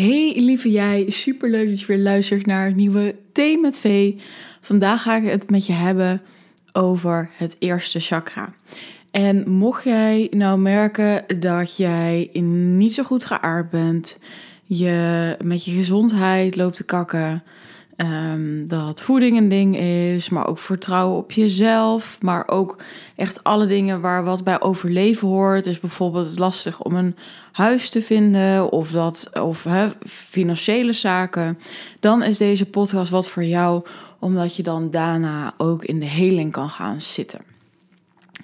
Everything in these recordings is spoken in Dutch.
Hey lieve jij, super leuk dat je weer luistert naar een nieuwe Thee met V. Vandaag ga ik het met je hebben over het eerste chakra. En mocht jij nou merken dat jij niet zo goed geaard bent, je met je gezondheid loopt te kakken, Um, dat voeding een ding is, maar ook vertrouwen op jezelf. Maar ook echt alle dingen waar wat bij overleven hoort. Dus bijvoorbeeld lastig om een huis te vinden of, dat, of financiële zaken. Dan is deze podcast wat voor jou, omdat je dan daarna ook in de heling kan gaan zitten.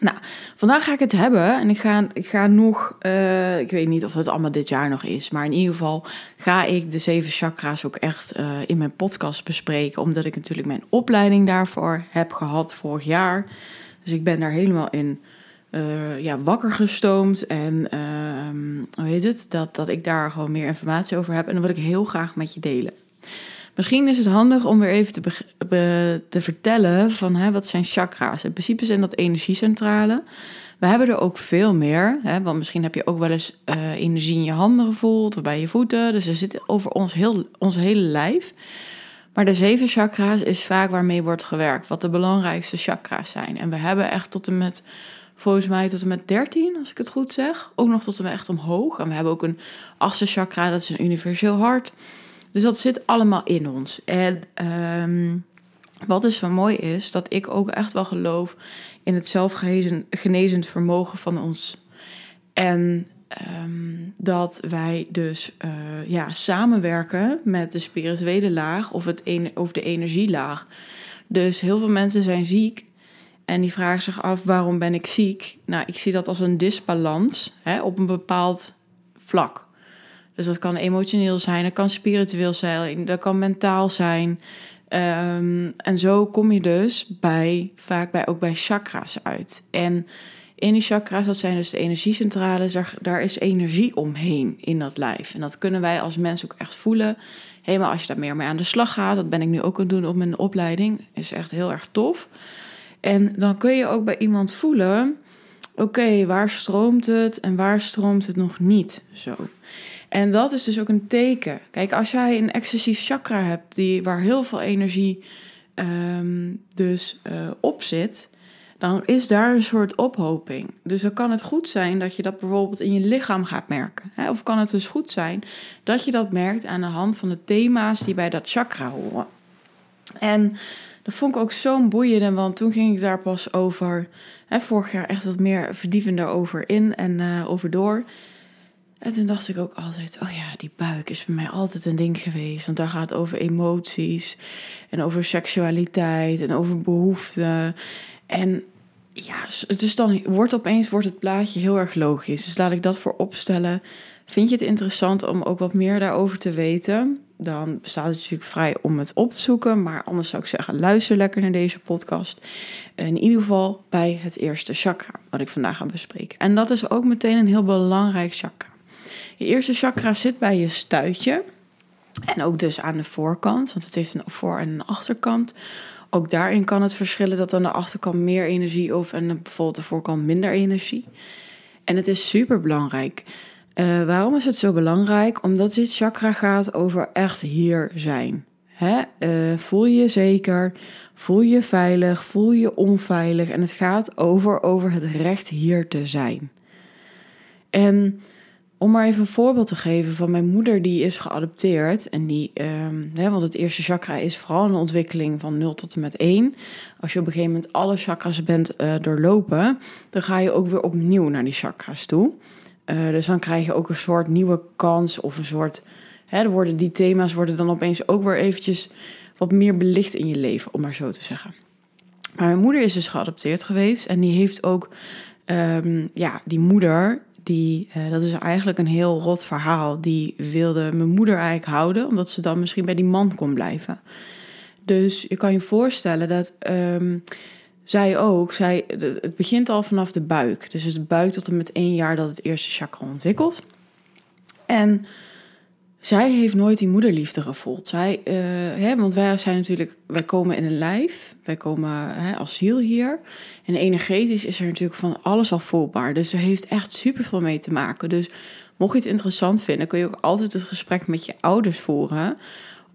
Nou, vandaag ga ik het hebben en ik ga, ik ga nog, uh, ik weet niet of het allemaal dit jaar nog is, maar in ieder geval ga ik de zeven chakra's ook echt uh, in mijn podcast bespreken, omdat ik natuurlijk mijn opleiding daarvoor heb gehad vorig jaar. Dus ik ben daar helemaal in uh, ja, wakker gestoomd en ehm, hoe heet het, dat, dat ik daar gewoon meer informatie over heb en dat wil ik heel graag met je delen. Misschien is het handig om weer even te, te vertellen van hè, wat zijn chakra's. In principe zijn dat energiecentralen. We hebben er ook veel meer. Hè, want misschien heb je ook wel eens uh, energie in je handen gevoeld of bij je voeten. Dus er zit over ons, heel, ons hele lijf. Maar de zeven chakra's is vaak waarmee wordt gewerkt. Wat de belangrijkste chakra's zijn. En we hebben echt tot en met, volgens mij tot en met 13, als ik het goed zeg. Ook nog tot en met echt omhoog. En we hebben ook een achtste chakra, dat is een universeel hart. Dus dat zit allemaal in ons. En um, wat dus zo mooi is, dat ik ook echt wel geloof in het zelfgenezend vermogen van ons. En um, dat wij dus uh, ja, samenwerken met de spirituele laag of, het of de energielaag. Dus heel veel mensen zijn ziek en die vragen zich af waarom ben ik ziek? Nou, ik zie dat als een disbalans hè, op een bepaald vlak. Dus dat kan emotioneel zijn, dat kan spiritueel zijn, dat kan mentaal zijn. Um, en zo kom je dus bij, vaak bij, ook bij chakra's uit. En in die chakra's, dat zijn dus de energiecentrales, daar, daar is energie omheen in dat lijf. En dat kunnen wij als mensen ook echt voelen. Helemaal als je daar meer mee aan de slag gaat, dat ben ik nu ook aan het doen op mijn opleiding, is echt heel erg tof. En dan kun je ook bij iemand voelen, oké, waar stroomt het en waar stroomt het nog niet zo. En dat is dus ook een teken. Kijk, als jij een excessief chakra hebt die, waar heel veel energie um, dus uh, op zit, dan is daar een soort ophoping. Dus dan kan het goed zijn dat je dat bijvoorbeeld in je lichaam gaat merken. Hè? Of kan het dus goed zijn dat je dat merkt aan de hand van de thema's die bij dat chakra horen. En dat vond ik ook zo'n boeiende, want toen ging ik daar pas over, hè, vorig jaar echt wat meer verdievender over in en uh, over door. En toen dacht ik ook altijd, oh ja, die buik is bij mij altijd een ding geweest. Want daar gaat het over emoties en over seksualiteit en over behoeften. En ja, dus dan wordt opeens wordt het plaatje heel erg logisch. Dus laat ik dat voor opstellen. Vind je het interessant om ook wat meer daarover te weten? Dan bestaat het natuurlijk vrij om het op te zoeken. Maar anders zou ik zeggen, luister lekker naar deze podcast. In ieder geval bij het eerste chakra, wat ik vandaag ga bespreken. En dat is ook meteen een heel belangrijk chakra. Je eerste chakra zit bij je stuitje. En ook dus aan de voorkant, want het heeft een voor- en een achterkant. Ook daarin kan het verschillen dat aan de achterkant meer energie of en bijvoorbeeld de voorkant minder energie. En het is super belangrijk. Uh, waarom is het zo belangrijk? Omdat dit chakra gaat over echt hier zijn. Hè? Uh, voel je zeker, voel je veilig, voel je onveilig. En het gaat over, over het recht hier te zijn. En om maar even een voorbeeld te geven van mijn moeder, die is geadopteerd. En die, um, hè, want het eerste chakra is vooral een ontwikkeling van 0 tot en met 1. Als je op een gegeven moment alle chakras bent uh, doorlopen, dan ga je ook weer opnieuw naar die chakras toe. Uh, dus dan krijg je ook een soort nieuwe kans of een soort. Hè, worden, die thema's worden dan opeens ook weer eventjes wat meer belicht in je leven, om maar zo te zeggen. Maar mijn moeder is dus geadopteerd geweest en die heeft ook, um, ja, die moeder die, uh, dat is eigenlijk een heel rot verhaal. Die wilde mijn moeder eigenlijk houden, omdat ze dan misschien bij die man kon blijven. Dus je kan je voorstellen dat um, zij ook, zij, het begint al vanaf de buik. Dus het buik tot en met één jaar dat het eerste chakra ontwikkelt. En zij heeft nooit die moederliefde gevoeld. Zij, uh, hè, want wij zijn natuurlijk, wij komen in een lijf, wij komen hè, als ziel hier. En energetisch is er natuurlijk van alles al voelbaar. Dus er heeft echt super veel mee te maken. Dus mocht je het interessant vinden, kun je ook altijd het gesprek met je ouders voeren.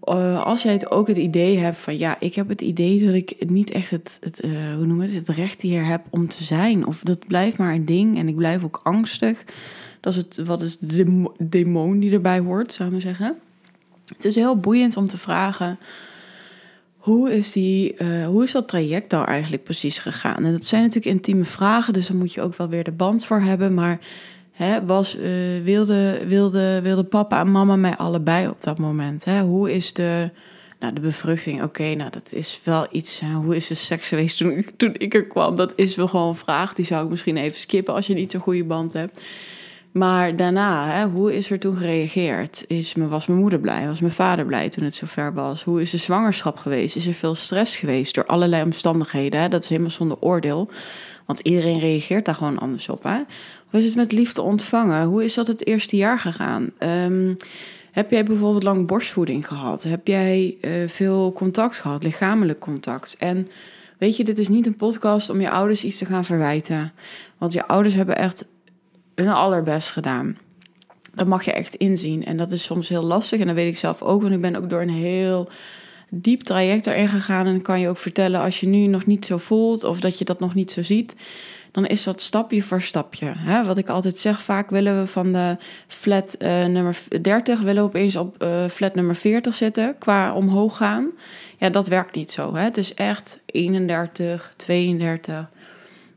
Uh, als jij het ook het idee hebt van ja, ik heb het idee dat ik niet echt het, het uh, hoe noem het, het recht hier heb om te zijn. Of dat blijft maar een ding en ik blijf ook angstig. Dat is het, wat is de demon die erbij hoort, zou ik maar zeggen. Het is heel boeiend om te vragen hoe is, die, uh, hoe is dat traject nou eigenlijk precies gegaan? En dat zijn natuurlijk intieme vragen, dus daar moet je ook wel weer de band voor hebben. Maar hè, was, uh, wilde, wilde, wilde papa en mama mij allebei op dat moment? Hè? Hoe is de, nou, de bevruchting? Oké, nou dat is wel iets. Hoe is de seks geweest toen, toen ik er kwam? Dat is wel gewoon een vraag. Die zou ik misschien even skippen als je niet zo'n goede band hebt. Maar daarna, hè, hoe is er toen gereageerd? Is, was mijn moeder blij? Was mijn vader blij toen het zover was? Hoe is de zwangerschap geweest? Is er veel stress geweest door allerlei omstandigheden? Dat is helemaal zonder oordeel. Want iedereen reageert daar gewoon anders op. Hè? Hoe is het met liefde ontvangen? Hoe is dat het eerste jaar gegaan? Um, heb jij bijvoorbeeld lang borstvoeding gehad? Heb jij uh, veel contact gehad, lichamelijk contact? En weet je, dit is niet een podcast om je ouders iets te gaan verwijten. Want je ouders hebben echt hun allerbest gedaan. Dat mag je echt inzien. En dat is soms heel lastig. En dat weet ik zelf ook. Want ik ben ook door een heel diep traject erin gegaan. En kan je ook vertellen als je nu nog niet zo voelt. Of dat je dat nog niet zo ziet. Dan is dat stapje voor stapje. Hè? Wat ik altijd zeg, vaak willen we van de flat uh, nummer 30... willen we opeens op uh, flat nummer 40 zitten qua omhoog gaan. Ja, dat werkt niet zo. Hè? Het is echt 31, 32...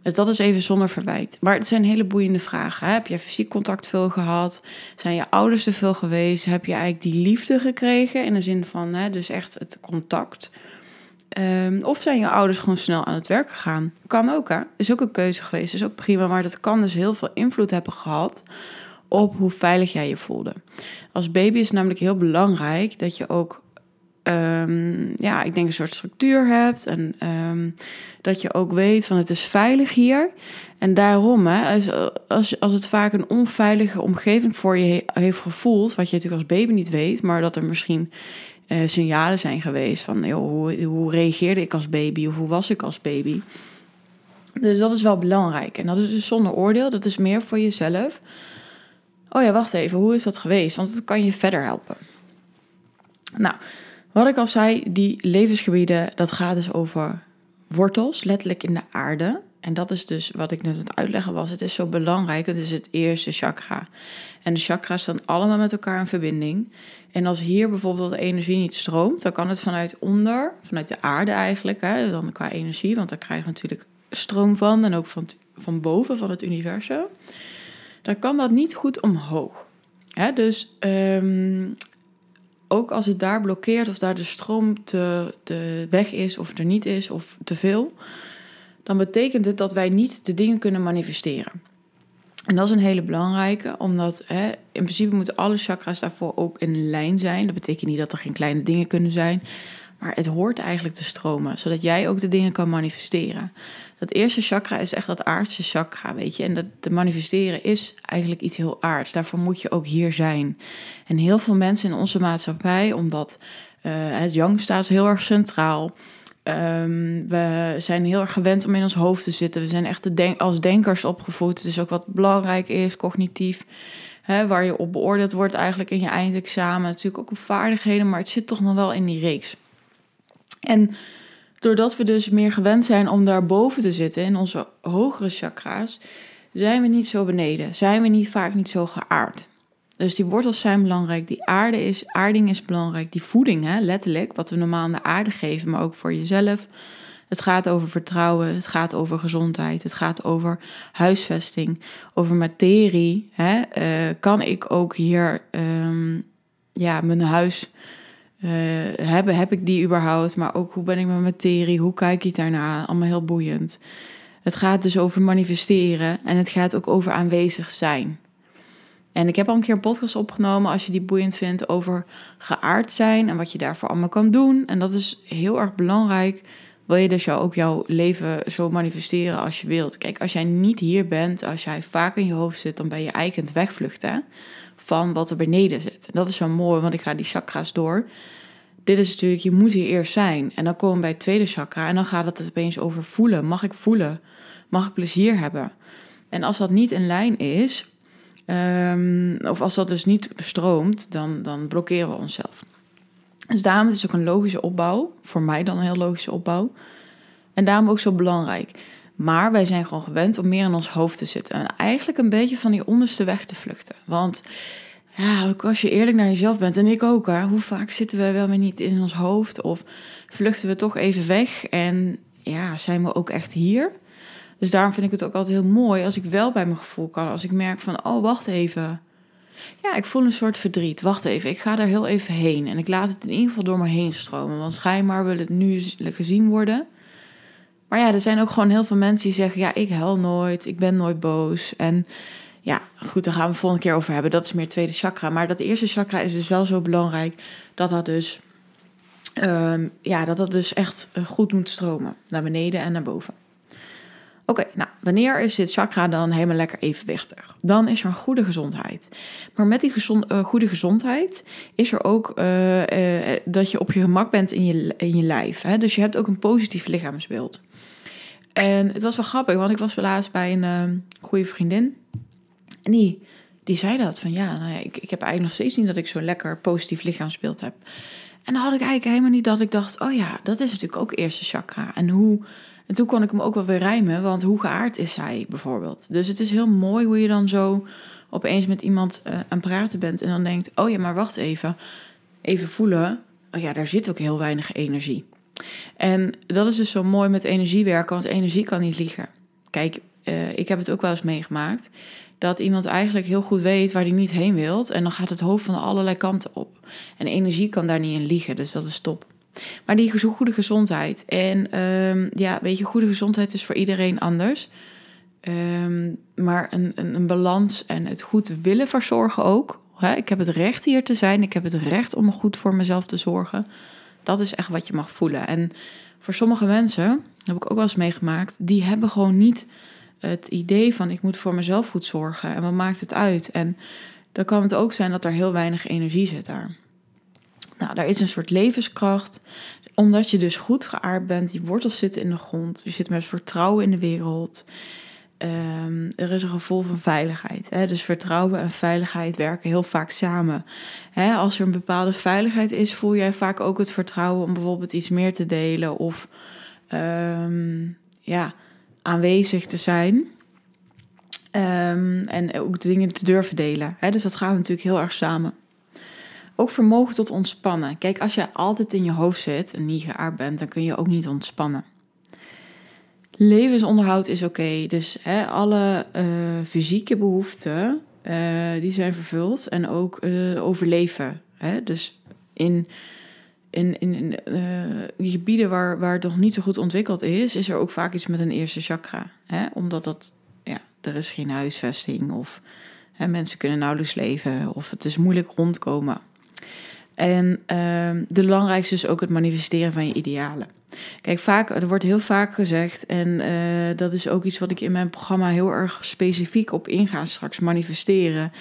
Dus dat is even zonder verwijt. Maar het zijn hele boeiende vragen. Hè? Heb je fysiek contact veel gehad? Zijn je ouders er veel geweest? Heb je eigenlijk die liefde gekregen in de zin van, hè, dus echt het contact? Um, of zijn je ouders gewoon snel aan het werk gegaan? Kan ook, hè? Is ook een keuze geweest, is ook prima. Maar dat kan dus heel veel invloed hebben gehad op hoe veilig jij je voelde. Als baby is het namelijk heel belangrijk dat je ook um, ja, ik denk een soort structuur hebt. En um, dat je ook weet van het is veilig hier. En daarom, hè, als, als, als het vaak een onveilige omgeving voor je heeft gevoeld, wat je natuurlijk als baby niet weet, maar dat er misschien uh, signalen zijn geweest van joh, hoe, hoe reageerde ik als baby of hoe was ik als baby. Dus dat is wel belangrijk. En dat is dus zonder oordeel, dat is meer voor jezelf. Oh ja, wacht even, hoe is dat geweest? Want dat kan je verder helpen. Nou, wat ik al zei, die levensgebieden, dat gaat dus over wortels, letterlijk in de aarde. En dat is dus wat ik net aan het uitleggen was. Het is zo belangrijk. Het is het eerste chakra. En de chakra's staan allemaal met elkaar in verbinding. En als hier bijvoorbeeld de energie niet stroomt, dan kan het vanuit onder, vanuit de aarde eigenlijk, hè, dan qua energie, want daar krijgen we natuurlijk stroom van en ook van, van boven, van het universum. Dan kan dat niet goed omhoog. Hè, dus um, ook als het daar blokkeert of daar de stroom te, te weg is of er niet is of te veel, dan betekent het dat wij niet de dingen kunnen manifesteren. En dat is een hele belangrijke, omdat hè, in principe moeten alle chakras daarvoor ook in lijn zijn. Dat betekent niet dat er geen kleine dingen kunnen zijn, maar het hoort eigenlijk te stromen, zodat jij ook de dingen kan manifesteren. Dat eerste chakra is echt dat aardse chakra, weet je. En dat de manifesteren is eigenlijk iets heel aards. Daarvoor moet je ook hier zijn. En heel veel mensen in onze maatschappij, omdat uh, het yang staat heel erg centraal. Um, we zijn heel erg gewend om in ons hoofd te zitten. We zijn echt als denkers opgevoed. Het is ook wat belangrijk is, cognitief. Hè, waar je op beoordeeld wordt eigenlijk in je eindexamen. Natuurlijk ook op vaardigheden, maar het zit toch nog wel in die reeks. En doordat we dus meer gewend zijn om daarboven te zitten in onze hogere chakra's, zijn we niet zo beneden. Zijn we niet vaak niet zo geaard. Dus die wortels zijn belangrijk, die aarde is, aarding is belangrijk, die voeding, hè, letterlijk, wat we normaal aan de aarde geven, maar ook voor jezelf. Het gaat over vertrouwen, het gaat over gezondheid, het gaat over huisvesting, over materie. Hè. Uh, kan ik ook hier um, ja, mijn huis uh, heb, heb ik die überhaupt? Maar ook hoe ben ik met materie? Hoe kijk ik daarna? Allemaal heel boeiend. Het gaat dus over manifesteren en het gaat ook over aanwezig zijn. En ik heb al een keer een podcast opgenomen, als je die boeiend vindt, over geaard zijn en wat je daarvoor allemaal kan doen. En dat is heel erg belangrijk. Wil je dus jou ook jouw leven zo manifesteren als je wilt? Kijk, als jij niet hier bent, als jij vaak in je hoofd zit, dan ben je eigenlijk wegvluchten van wat er beneden zit. En dat is zo mooi, want ik ga die chakra's door. Dit is natuurlijk, je moet hier eerst zijn. En dan komen we bij het tweede chakra en dan gaat het opeens over voelen. Mag ik voelen? Mag ik plezier hebben? En als dat niet in lijn is, Ehm, of als dat dus niet stroomt, dan, dan blokkeren we onszelf. Dus daarom is het ook een logische opbouw. Voor mij dan een heel logische opbauw. En daarom ook zo belangrijk. Maar wij zijn gewoon gewend om meer in ons hoofd te zitten. En eigenlijk een beetje van die onderste weg te vluchten. Want ja, ook als je eerlijk naar jezelf bent, en ik ook, hè, hoe vaak zitten we wel weer niet in ons hoofd? Of vluchten we toch even weg? En ja, zijn we ook echt hier? Dus daarom vind ik het ook altijd heel mooi als ik wel bij mijn gevoel kan. Als ik merk van, oh, wacht even. Ja, ik voel een soort verdriet. Wacht even, ik ga daar heel even heen. En ik laat het in ieder geval door me heen stromen. Want schijnbaar wil het nu gezien worden. Maar ja, er zijn ook gewoon heel veel mensen die zeggen: Ja, ik huil nooit, ik ben nooit boos. En ja, goed, daar gaan we volgende keer over hebben. Dat is meer tweede chakra. Maar dat eerste chakra is dus wel zo belangrijk dat dat dus, um, ja, dat dat dus echt eh, goed moet stromen. Naar beneden en naar boven. Oké, nou, wanneer is dit chakra dan helemaal lekker evenwichtig? Dan is er een goede gezondheid. Maar met die uh, goede gezondheid is er ook uh, dat je op je gemak bent in je, in je lijf. Hè? Dus je hebt ook een positief lichaamsbeeld. En het was wel grappig, want ik was laatst bij een uh, goede vriendin. En die, die zei dat, van ja, nou ja ik, ik heb eigenlijk nog steeds niet dat ik zo'n lekker positief lichaamsbeeld heb. En dan had ik eigenlijk helemaal niet dat ik dacht, oh ja, dat is natuurlijk ook eerste chakra. En hoe... En toen kon ik hem ook wel weer rijmen, want hoe geaard is hij bijvoorbeeld? Dus het is heel mooi hoe je dan zo opeens met iemand uh, aan praten bent en dan denkt: oh ja, maar wacht even. Even voelen. Oh ja, daar zit ook heel weinig energie. En dat is dus zo mooi met energie werken, want energie kan niet liegen. Kijk, uh, ik heb het ook wel eens meegemaakt dat iemand eigenlijk heel goed weet waar hij niet heen wilt. En dan gaat het hoofd van allerlei kanten op. En energie kan daar niet in liegen, dus dat is top. Maar die goede gezondheid. En um, ja, weet je, goede gezondheid is voor iedereen anders. Um, maar een, een, een, balans en het goed willen verzorgen ook. Hè? Ik heb het recht hier te zijn. Ik heb het recht om goed voor mezelf te zorgen. Dat is echt wat je mag voelen. En voor sommige mensen, heb ik ook wel eens meegemaakt, die hebben gewoon niet het idee van ik moet voor mezelf goed zorgen. En wat maakt het uit? En dan kan het ook zijn dat er heel weinig energie zit daar. Nou, daar is een soort levenskracht. Omdat je dus goed geaard bent, die wortels zitten in de grond. Je zit met vertrouwen in de wereld. Um, er is een gevoel van veiligheid. Hè? Dus vertrouwen en veiligheid werken heel vaak samen. Hè? Als er een bepaalde veiligheid is, voel jij vaak ook het vertrouwen om bijvoorbeeld iets meer te delen of um, ja, aanwezig te zijn. Um, en ook dingen te durven delen. Hè? Dus dat gaat natuurlijk heel erg samen. Ook vermogen tot ontspannen. Kijk, als je altijd in je hoofd zit en niet geaard bent, dan kun je ook niet ontspannen. Levensonderhoud is oké. Dus hè, alle uh, fysieke behoeften, uh, die zijn vervuld. En ook uh, overleven. Hè? Dus in, in, in, die gebieden waar, waar het nog niet zo goed ontwikkeld is, is er ook vaak iets met een eerste chakra. Hè? Omdat dat, ja, er is geen huisvesting of hè, mensen kunnen nauwelijks leven of het is moeilijk rondkomen. En uh, de belangrijkste is ook het manifesteren van je idealen. Kijk, vaak, er wordt heel vaak gezegd, en uh, dat is ook iets wat ik in mijn programma heel erg specifiek op inga straks, manifesteren.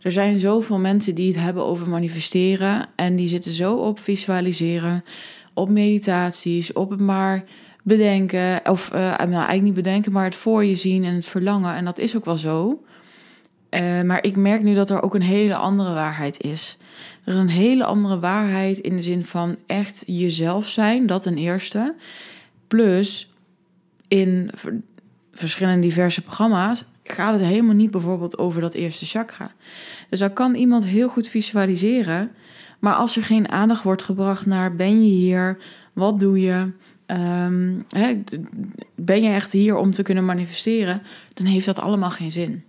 Er zijn zoveel mensen die het hebben over manifesteren en die zitten zo op visualiseren, op meditaties, op het maar bedenken, of uh, nou, eigenlijk niet bedenken, maar het voor je zien en het verlangen. En dat is ook wel zo. Uh, maar ik merk nu dat er ook een hele andere waarheid is. Er is een hele andere waarheid in de zin van echt jezelf zijn, dat ten eerste. Plus in verschillende diverse programma's gaat het helemaal niet bijvoorbeeld over dat eerste chakra. Dus dan kan iemand heel goed visualiseren, maar als er geen aandacht wordt gebracht naar ben je hier, wat doe je, hè, ben je echt hier om te kunnen manifesteren, dan heeft dat allemaal geen zin.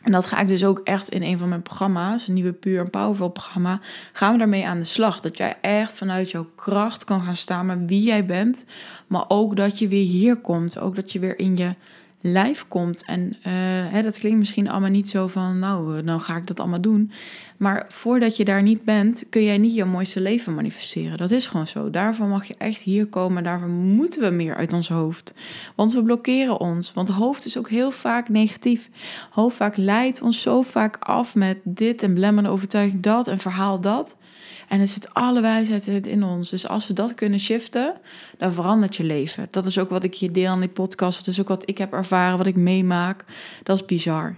En dat ga ik dus ook echt in een van mijn programma's, een nieuwe Puur en Powerful programma, gaan we daarmee aan de slag. Dat jij echt vanuit jouw kracht kan gaan staan met wie jij bent, maar ook dat je weer hier komt. Ook dat je weer in je lijf komt. En uh, hè, dat klinkt misschien allemaal niet zo van, nou, nou ga ik dat allemaal doen. Maar voordat je daar niet bent, kun jij niet jouw mooiste leven manifesteren. Dat is gewoon zo. Daarvan mag je echt hier komen. Daarvan moeten we meer uit ons hoofd. Want we blokkeren ons. Want hoofd is ook heel vaak negatief. Hoofd vaak leidt ons zo vaak af met dit en blemmende overtuiging dat en verhaal dat. En er zit alle wijsheid in ons. Dus als we dat kunnen shiften, dan verandert je leven. Dat is ook wat ik je deel aan die podcast. Dat is ook wat ik heb ervaren, wat ik meemaak. Dat is bizar.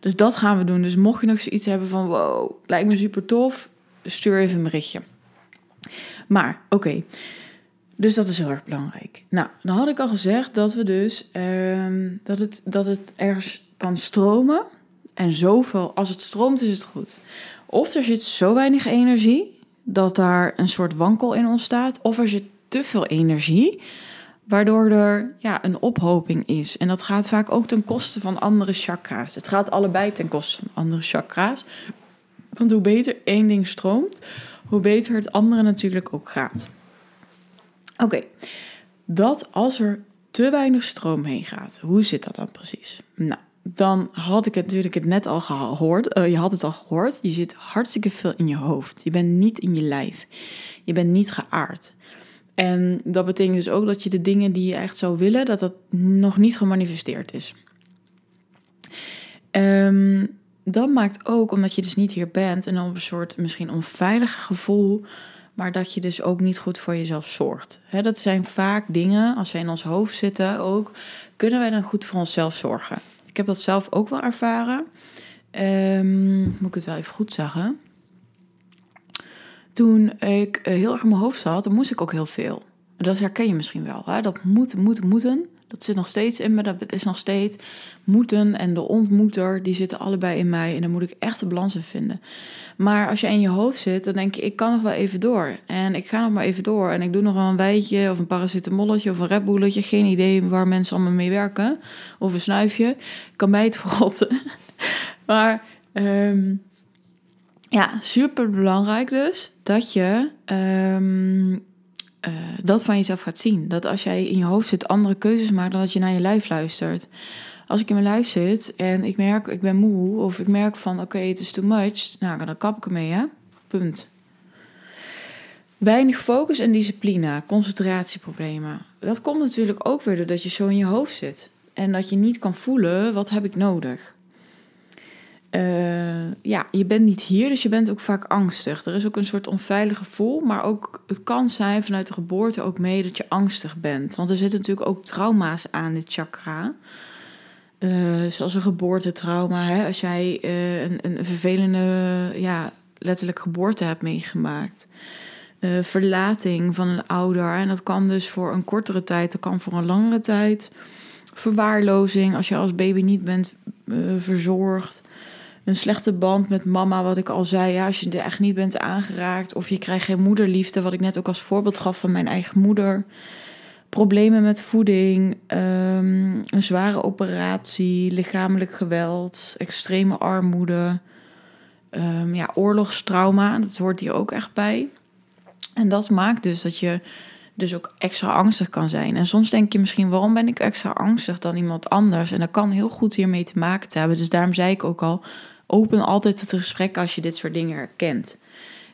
Dus dat gaan we doen. Dus mocht je nog zoiets hebben van wow, lijkt me super tof, stuur even een berichtje. Maar oké, dus dat is heel erg belangrijk. Nou, dan had ik al gezegd dat we dus ehm, dat, het, dat het ergens kan stromen. En zoveel, als het stroomt, is het goed. Of er zit zo weinig energie dat daar een soort wankel in ontstaat, of er zit te veel energie, waardoor er ja, een ophoping is. En dat gaat vaak ook ten koste van andere chakra's. Het gaat allebei ten koste van andere chakra's. Want hoe beter één ding stroomt, hoe beter het andere natuurlijk ook gaat. Oké, dat als er te weinig stroom heen gaat, hoe zit dat dan precies? Nou, dan had ik het natuurlijk het net al gehoord. Uh, je had het al gehoord. Je zit hartstikke veel in je hoofd. Je bent niet in je lijf. Je bent niet geaard. En dat betekent dus ook dat je de dingen die je echt zou willen, dat dat nog niet gemanifesteerd is. Um, dat maakt ook, omdat je dus niet hier bent en op een soort misschien onveilig gevoel, maar dat je dus ook niet goed voor jezelf zorgt. dat zijn vaak dingen, als wij in ons hoofd zitten ook, kunnen wij dan goed voor onszelf zorgen. Ik heb dat zelf ook wel ervaren. Um, moet ik het wel even goed zeggen. Toen ik eh, heel erg in mijn hoofd zat, moest ik ook heel veel. Dat herken je misschien wel. Hè? Dat moet, moet, moeten. Dat zit nog steeds in me. Dat is nog steeds moeten en de ontmoeter. Die zitten allebei in mij. En dan moet ik echt de balans in vinden. Maar als je in je hoofd zit, dan denk je, ik kan nog wel even door. En ik ga nog maar even door. En ik doe nog wel een wijtje of een paracetamolletje of een redbulletje. Geen idee waar mensen allemaal mee werken. Of een snuifje. Kan mij het verrotten. maar um, ja, super belangrijk dus dat je um, uh, dat van jezelf gaat zien. Dat als jij in je hoofd zit andere keuzes maakt dan dat je naar je lijf luistert. Als ik in mijn lijf zit en ik merk ik ben moe of ik merk van oké het is too much, nou dan kap ik ermee hè. Punt. Weinig focus en discipline, concentratieproblemen. Dat komt natuurlijk ook weer doordat je zo in je hoofd zit. En dat je niet kan voelen wat heb ik nodig. Uh, ja, je bent niet hier, dus je bent ook vaak angstig. Er is ook een soort onveilig gevoel, maar ook het kan zijn vanuit de geboorte ook mee dat je angstig bent. Want er zitten natuurlijk ook trauma's aan dit chakra. Uh, zoals een geboortetrauma. Hè? Als jij uh, een, een vervelende, ja, letterlijk geboorte hebt meegemaakt. verlating van een ouder. En dat kan dus voor een kortere tijd, dat kan voor een langere tijd. Verwaarlozing, als je als baby niet bent verzorgd een slechte band met mama, wat ik al zei. Ja, als je er echt niet bent aangeraakt. Of je krijgt geen moederliefde, wat ik net ook als voorbeeld gaf van mijn eigen moeder. Problemen met voeding, ehm, een zware operatie, lichamelijk geweld, extreme armoede. Um, ja, oorlogstrauma, dat hoort hier ook echt bij. En dat maakt dus dat je dus ook extra angstig kan zijn. En soms denk je misschien, waarom ben ik extra angstig dan iemand anders? En dat kan heel goed hiermee te maken hebben. Dus daarom zei ik ook al, open altijd het gesprek als je dit soort dingen herkent.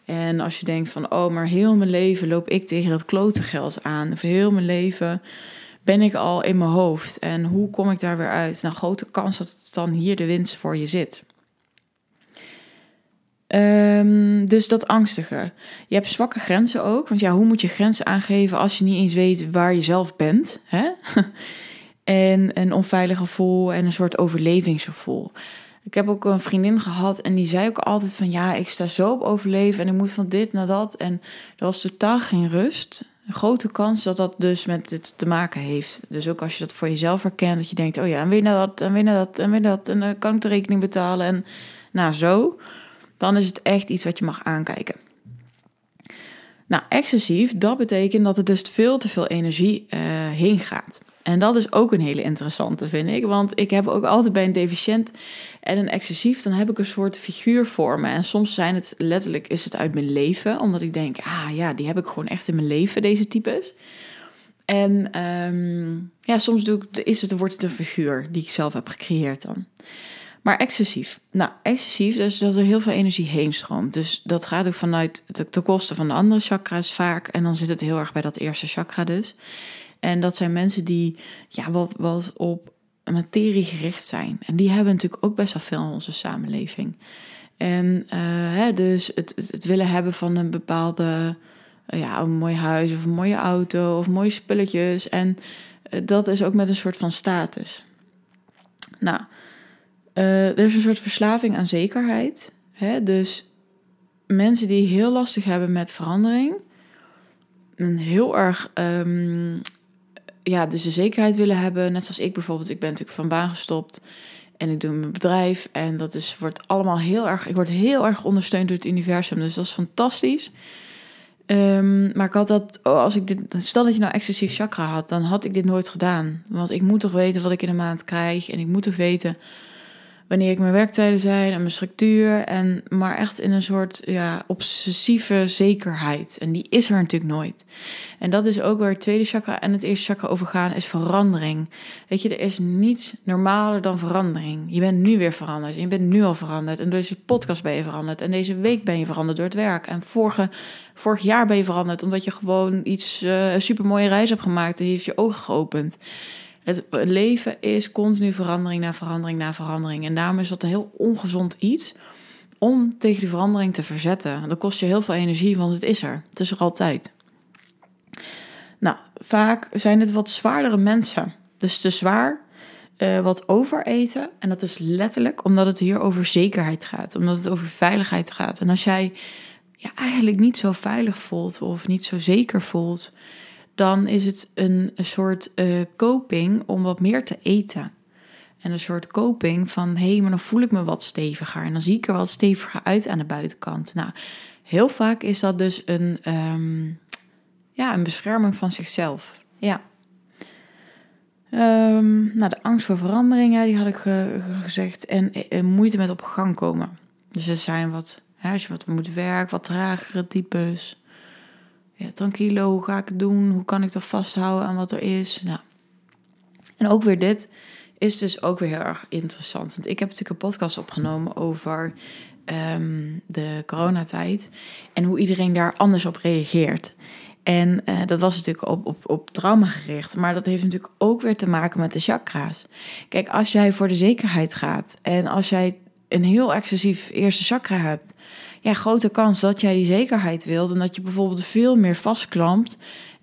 En als je denkt van, oh, maar heel mijn leven loop ik tegen dat klote geld aan. Of heel mijn leven ben ik al in mijn hoofd. En hoe kom ik daar weer uit? Nou, grote kans dat het dan hier de winst voor je zit. Um, dus dat angstige. Je hebt zwakke grenzen ook. Want ja, hoe moet je grenzen aangeven als je niet eens weet waar je zelf bent? Hè? en een onveilig gevoel en een soort overlevingsgevoel. Ik heb ook een vriendin gehad en die zei ook altijd van ja, ik sta zo op overleven en ik moet van dit naar dat. En er was totaal geen rust. Een grote kans dat dat dus met dit te maken heeft. Dus ook als je dat voor jezelf herkent, dat je denkt, oh ja, en weer naar dat, en weer naar dat, en weer dat, en dan kan ik de rekening betalen. En nou zo, dan is het echt iets wat je mag aankijken. Nou, excessief, dat betekent dat er dus veel te veel energie uh, heen gaat. En dat is ook een hele interessante, vind ik. Want ik heb ook altijd bij een deficiënt en een excessief, dan heb ik een soort figuur voor me. En soms zijn het letterlijk, is het uit mijn leven. Omdat ik denk, ah ja, die heb ik gewoon echt in mijn leven, deze types. En um, ja, soms doe ik, is het, wordt het een figuur die ik zelf heb gecreëerd dan. Maar excessief. Nou, excessief, dus dat er heel veel energie heen stroomt. Dus dat gaat ook vanuit de, de kosten van de andere chakra's vaak. En dan zit het heel erg bij dat eerste chakra dus. En dat zijn mensen die ja, wat, wat op materie gericht zijn. En die hebben natuurlijk ook best wel veel in onze samenleving. En uh, hè, dus het, het, willen hebben van een bepaalde, uh, ja, een mooi huis of een mooie auto of mooie spulletjes. En uh, dat is ook met een soort van status. Nou, er is een soort verslaving aan zekerheid. Hè? Dus mensen die heel lastig hebben met verandering, een heel erg um, ja, dus de zekerheid willen hebben. Net zoals ik bijvoorbeeld. Ik ben natuurlijk van baan gestopt en ik doe mijn bedrijf. En dat is, wordt allemaal heel erg. Ik word heel erg ondersteund door het universum. Dus dat is fantastisch. Um, maar ik had dat, oh, als ik dit, stel dat je nou excessief chakra had, dan had ik dit nooit gedaan. Want ik moet toch weten wat ik in een maand krijg. En ik moet toch weten wanneer ik mijn werktijden zijn en mijn structuur. En, maar echt in een soort ja, obsessieve zekerheid. En die is er natuurlijk nooit. En dat is ook waar het tweede chakra en het eerste chakra over gaan, is verandering. Weet je, er is niets normaler dan verandering. Je bent nu weer veranderd. Je bent nu al veranderd. En door deze podcast ben je veranderd. En deze week ben je veranderd door het werk. En vorige, vorig jaar ben je veranderd omdat je gewoon iets, uh, supermooie reis hebt gemaakt. En die heeft je ogen geopend. Het leven is continu verandering na verandering na verandering. En daarom is dat een heel ongezond iets om tegen die verandering te verzetten. Dat kost je heel veel energie, want het is er. Het is er altijd. Nou, vaak zijn het wat zwaardere mensen. Dus te zwaar, uh, wat overeten. En dat is letterlijk omdat het hier over zekerheid gaat. Omdat het over veiligheid gaat. En als jij ja, eigenlijk niet zo veilig voelt of niet zo zeker voelt dan is het een, soort uh, coping om wat meer te eten. En een soort coping van, hé, hey, maar dan voel ik me wat steviger. En dan zie ik er wat steviger uit aan de buitenkant. Nou, heel vaak is dat dus een, um, ja, een bescherming van zichzelf. Ja. Um, nou, de angst voor verandering, die had ik gezegd. En, en, moeite met op gang komen. Dus er zijn wat, hè, als je wat moet werken, wat tragere types ja, tranquilo, hoe ga ik het doen? Hoe kan ik dat vasthouden aan wat er is? Nou. En ook weer dit is dus ook weer heel erg interessant. Want ik heb natuurlijk een podcast opgenomen over um, de coronatijd en hoe iedereen daar anders op reageert. En uh, dat was natuurlijk op, op, op trauma gericht. Maar dat heeft natuurlijk ook weer te maken met de chakra's. Kijk, als jij voor de zekerheid gaat en als jij een heel excessief eerste chakra hebt, ja, grote kans dat jij die zekerheid wilt. En dat je bijvoorbeeld veel meer vastklampt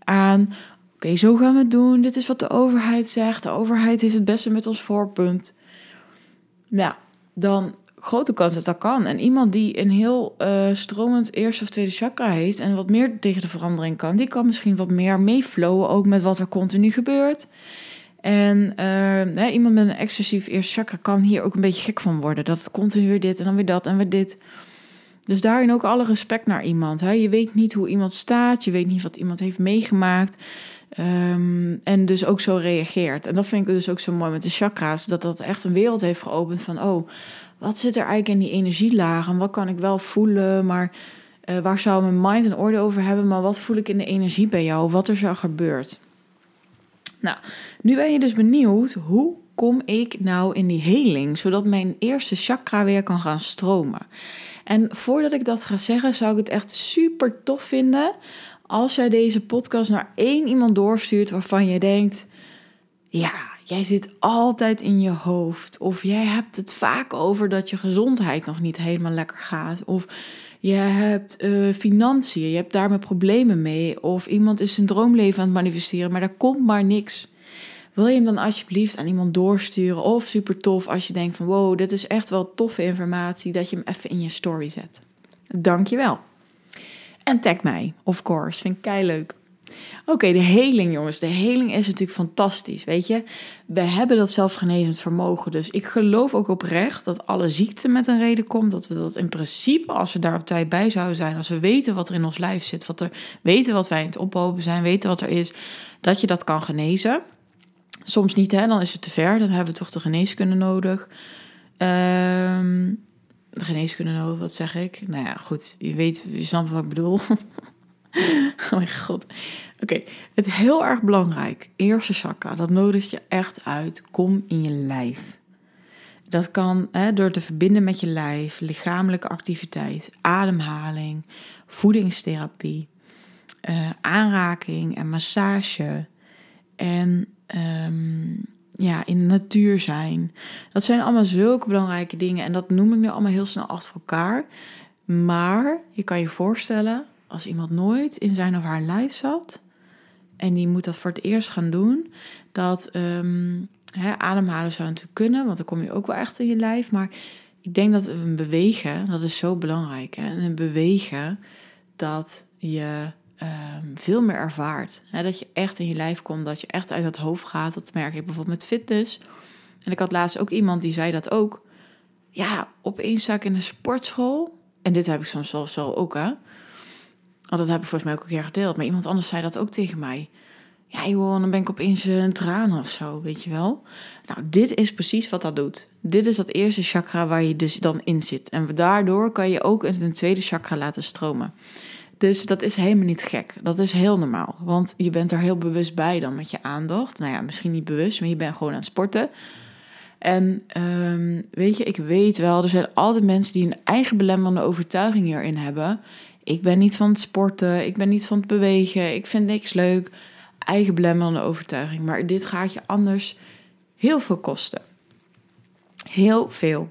aan. Oké, zo gaan we het doen. Dit is wat de overheid zegt. De overheid heeft het beste met ons voorpunt. Ja, dan grote kans dat dat kan. En iemand die een heel uh, stromend eerste of tweede chakra heeft en wat meer tegen de verandering kan, die kan misschien wat meer meeflowen ook met wat er continu gebeurt. En uh, iemand met een excessief eerste chakra kan hier ook een beetje gek van worden. Dat continu weer dit en dan weer dat en weer dit. Dus daarin ook alle respect naar iemand. Hè? Je weet niet hoe iemand staat, je weet niet wat iemand heeft meegemaakt. Ehm, en dus ook zo reageert. En dat vind ik dus ook zo mooi met de chakra's. Dat dat echt een wereld heeft geopend van... oh, wat zit er eigenlijk in die energielagen? Wat kan ik wel voelen? Maar uh, waar zou mijn mind een orde over hebben? Maar wat voel ik in de energie bij jou? Wat er zo gebeurt? Nou, nu ben je dus benieuwd... hoe kom ik nou in die heling? Zodat mijn eerste chakra weer kan gaan stromen. En voordat ik dat ga zeggen, zou ik het echt super tof vinden als jij deze podcast naar één iemand doorstuurt waarvan je denkt: ja, jij zit altijd in je hoofd. Of jij hebt het vaak over dat je gezondheid nog niet helemaal lekker gaat. Of je hebt uh, financiën, je hebt daarmee problemen mee. Of iemand is zijn droomleven aan het manifesteren, maar daar komt maar niks. Wil je hem dan alsjeblieft aan iemand doorsturen? Of super tof als je denkt van wow, dit is echt wel toffe informatie, dat je hem even in je story zet. Dankjewel. En tag mij, of course. Vind ik kei leuk. Oké, de heling, jongens. De heling is natuurlijk fantastisch. Weet je, we hebben dat zelfgenezend vermogen. Dus ik geloof ook oprecht dat alle ziekte met een reden komt. Dat we dat in principe, als we daar op tijd bij zouden zijn, als we weten wat er in ons lijf zit, wat er, weten wat wij in het ophopen zijn, weten wat er is, dat je dat kan genezen. Soms niet, hè? dan is het te ver. Dan hebben we toch de geneeskunde nodig. Um, de geneeskunde nodig, wat zeg ik? Nou ja, goed, je weet, je snapt wat ik bedoel. oh mijn god. Oké, het heel erg belangrijk. Eerste chakra, dat nodigt je echt uit. Kom in je lijf. Dat kan hè, door te verbinden met je lijf, lichamelijke activiteit, ademhaling, voedingstherapie, uh, aanraking en massage. En Ehm, ja, in de natuur zijn. Dat zijn allemaal zulke belangrijke dingen. En dat noem ik nu allemaal heel snel achter elkaar. Maar je kan je voorstellen, als iemand nooit in zijn of haar lijf zat. En die moet dat voor het eerst gaan doen. Dat, Hè, ademhalen zou natuurlijk kunnen, want dan kom je ook wel echt in je lijf. Maar ik denk dat een bewegen, dat is zo belangrijk. Hè? En een bewegen, dat je ehm, veel meer ervaart. Hè? Dat je echt in je lijf komt, dat je echt uit het hoofd gaat. Dat merk ik bijvoorbeeld met fitness. En ik had laatst ook iemand die zei dat ook. Ja, opeens sta ik in een sportschool. En dit heb ik soms zelfs zo ook, hè. Want dat heb ik volgens mij ook een keer gedeeld. Maar iemand anders zei dat ook tegen mij. Ja joh, dan ben ik opeens een traan of zo, weet je wel. Nou, dit is precies wat dat doet. Dit is dat eerste chakra waar je dus dan in zit. En daardoor kan je ook een tweede chakra laten stromen. Dus dat is helemaal niet gek. Dat is heel normaal. Want je bent er heel bewust bij dan met je aandacht. Nou ja, misschien niet bewust, maar je bent gewoon aan het sporten. En um, weet je, ik weet wel, er zijn altijd mensen die een eigen belemmerende overtuiging hierin hebben. Ik ben niet van het sporten, ik ben niet van het bewegen, ik vind niks leuk. Eigen belemmerende overtuiging. Maar dit gaat je anders heel veel kosten. Heel veel.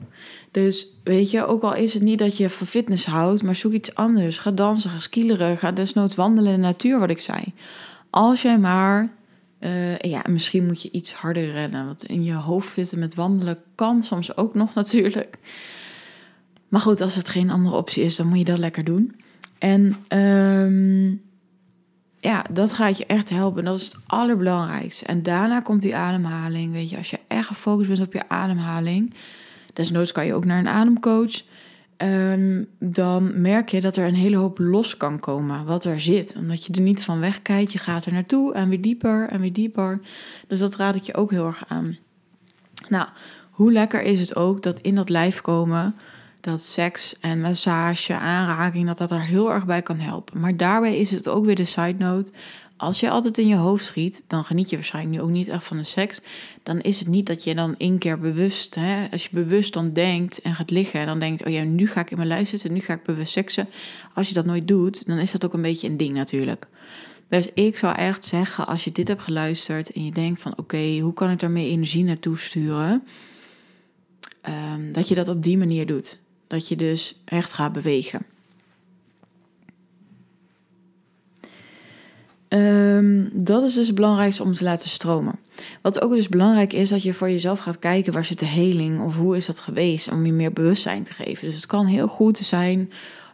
Dus weet je, ook al is het niet dat je van fitness houdt, maar zoek iets anders. Ga dansen, ga skileren, ga desnoods wandelen in de natuur, wat ik zei. Als jij maar, uh, ja, misschien moet je iets harder rennen. Want in je hoofd zitten met wandelen kan soms ook nog natuurlijk. Maar goed, als het geen andere optie is, dan moet je dat lekker doen. En um, ja, dat gaat je echt helpen. Dat is het allerbelangrijkste. En daarna komt die ademhaling. Weet je, als je echt gefocust bent op je ademhaling, desnoods kan je ook naar een ademcoach. Um, dan merk je dat er een hele hoop los kan komen wat er zit. Omdat je er niet van wegkijkt. Je gaat er naartoe en weer dieper en weer dieper. Dus dat raad ik je ook heel erg aan. Nou, hoe lekker is het ook dat in dat lijf komen dat seks en massage, aanraking, dat dat er heel erg bij kan helpen. Maar daarbij is het ook weer de side note. Als je altijd in je hoofd schiet, dan geniet je waarschijnlijk nu ook niet echt van de seks. Dan is het niet dat je dan één keer bewust, hè, als je bewust dan denkt en gaat liggen en dan denkt, oh ja, nu ga ik in mijn lijf zitten, nu ga ik bewust seksen. Als je dat nooit doet, dan is dat ook een beetje een ding natuurlijk. Dus ik zou echt zeggen, als je dit hebt geluisterd en je denkt van, oké, hoe kan ik daarmee energie naartoe sturen? Um, dat je dat op die manier doet. Dat je dus echt gaat bewegen. Um, dat is dus het belangrijkste om te laten stromen. Wat ook dus belangrijk is, dat je voor jezelf gaat kijken waar zit de heling of hoe is dat geweest, om je meer bewustzijn te geven. Dus het kan heel goed zijn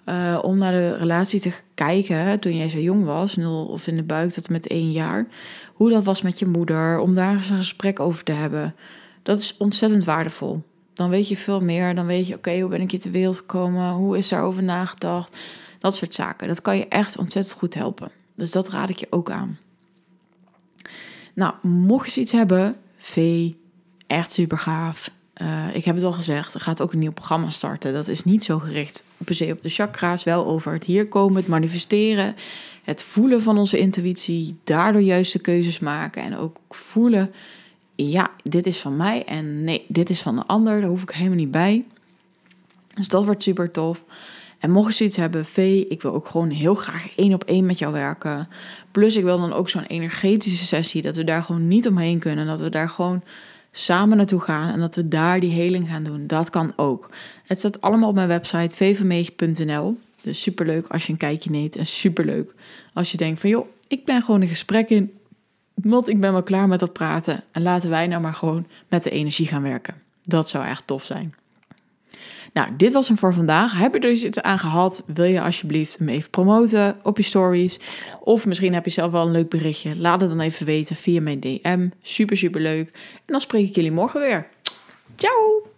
uh, om naar de relatie te kijken toen jij zo jong was, nul of in de buik tot met één jaar. Hoe dat was met je moeder, om daar eens een gesprek over te hebben. Dat is ontzettend waardevol dan weet je veel meer. Dan weet je, oké, hoe ben ik hier ter wereld gekomen? Hoe is daarover nagedacht? Dat soort zaken. Dat kan je echt ontzettend goed helpen. Dus dat raad ik je ook aan. Nou, mocht je iets hebben, V, echt super gaaf. Uh, ik heb het al gezegd, er gaat ook een nieuw programma starten. Dat is niet zo gericht per se op de chakra's, wel over het hier komen, het manifesteren, het voelen van onze intuïtie, daardoor juiste keuzes maken en ook voelen ja, dit is van mij en nee, dit is van de ander. Daar hoef ik helemaal niet bij. Dus dat wordt super tof. En mocht je zoiets hebben, V, ik wil ook gewoon heel graag één op één met jou werken. Plus ik wil dan ook zo'n energetische sessie, dat we daar gewoon niet omheen kunnen. Dat we daar gewoon samen naartoe gaan en dat we daar die heling gaan doen. Dat kan ook. Het staat allemaal op mijn website vvmeeg.nl. Dus superleuk als je een kijkje neemt en superleuk als je denkt van joh, ik ben gewoon een gesprek in want ik ben wel klaar met dat praten en laten wij nou maar gewoon met de energie gaan werken. Dat zou echt tof zijn. Nou, dit was hem voor vandaag. Heb je er iets aan gehad? Wil je alsjeblieft hem even promoten op je stories? Of misschien heb je zelf wel een leuk berichtje. Laat het dan even weten via mijn DM. Super, super leuk. En dan spreek ik jullie morgen weer. Ciao!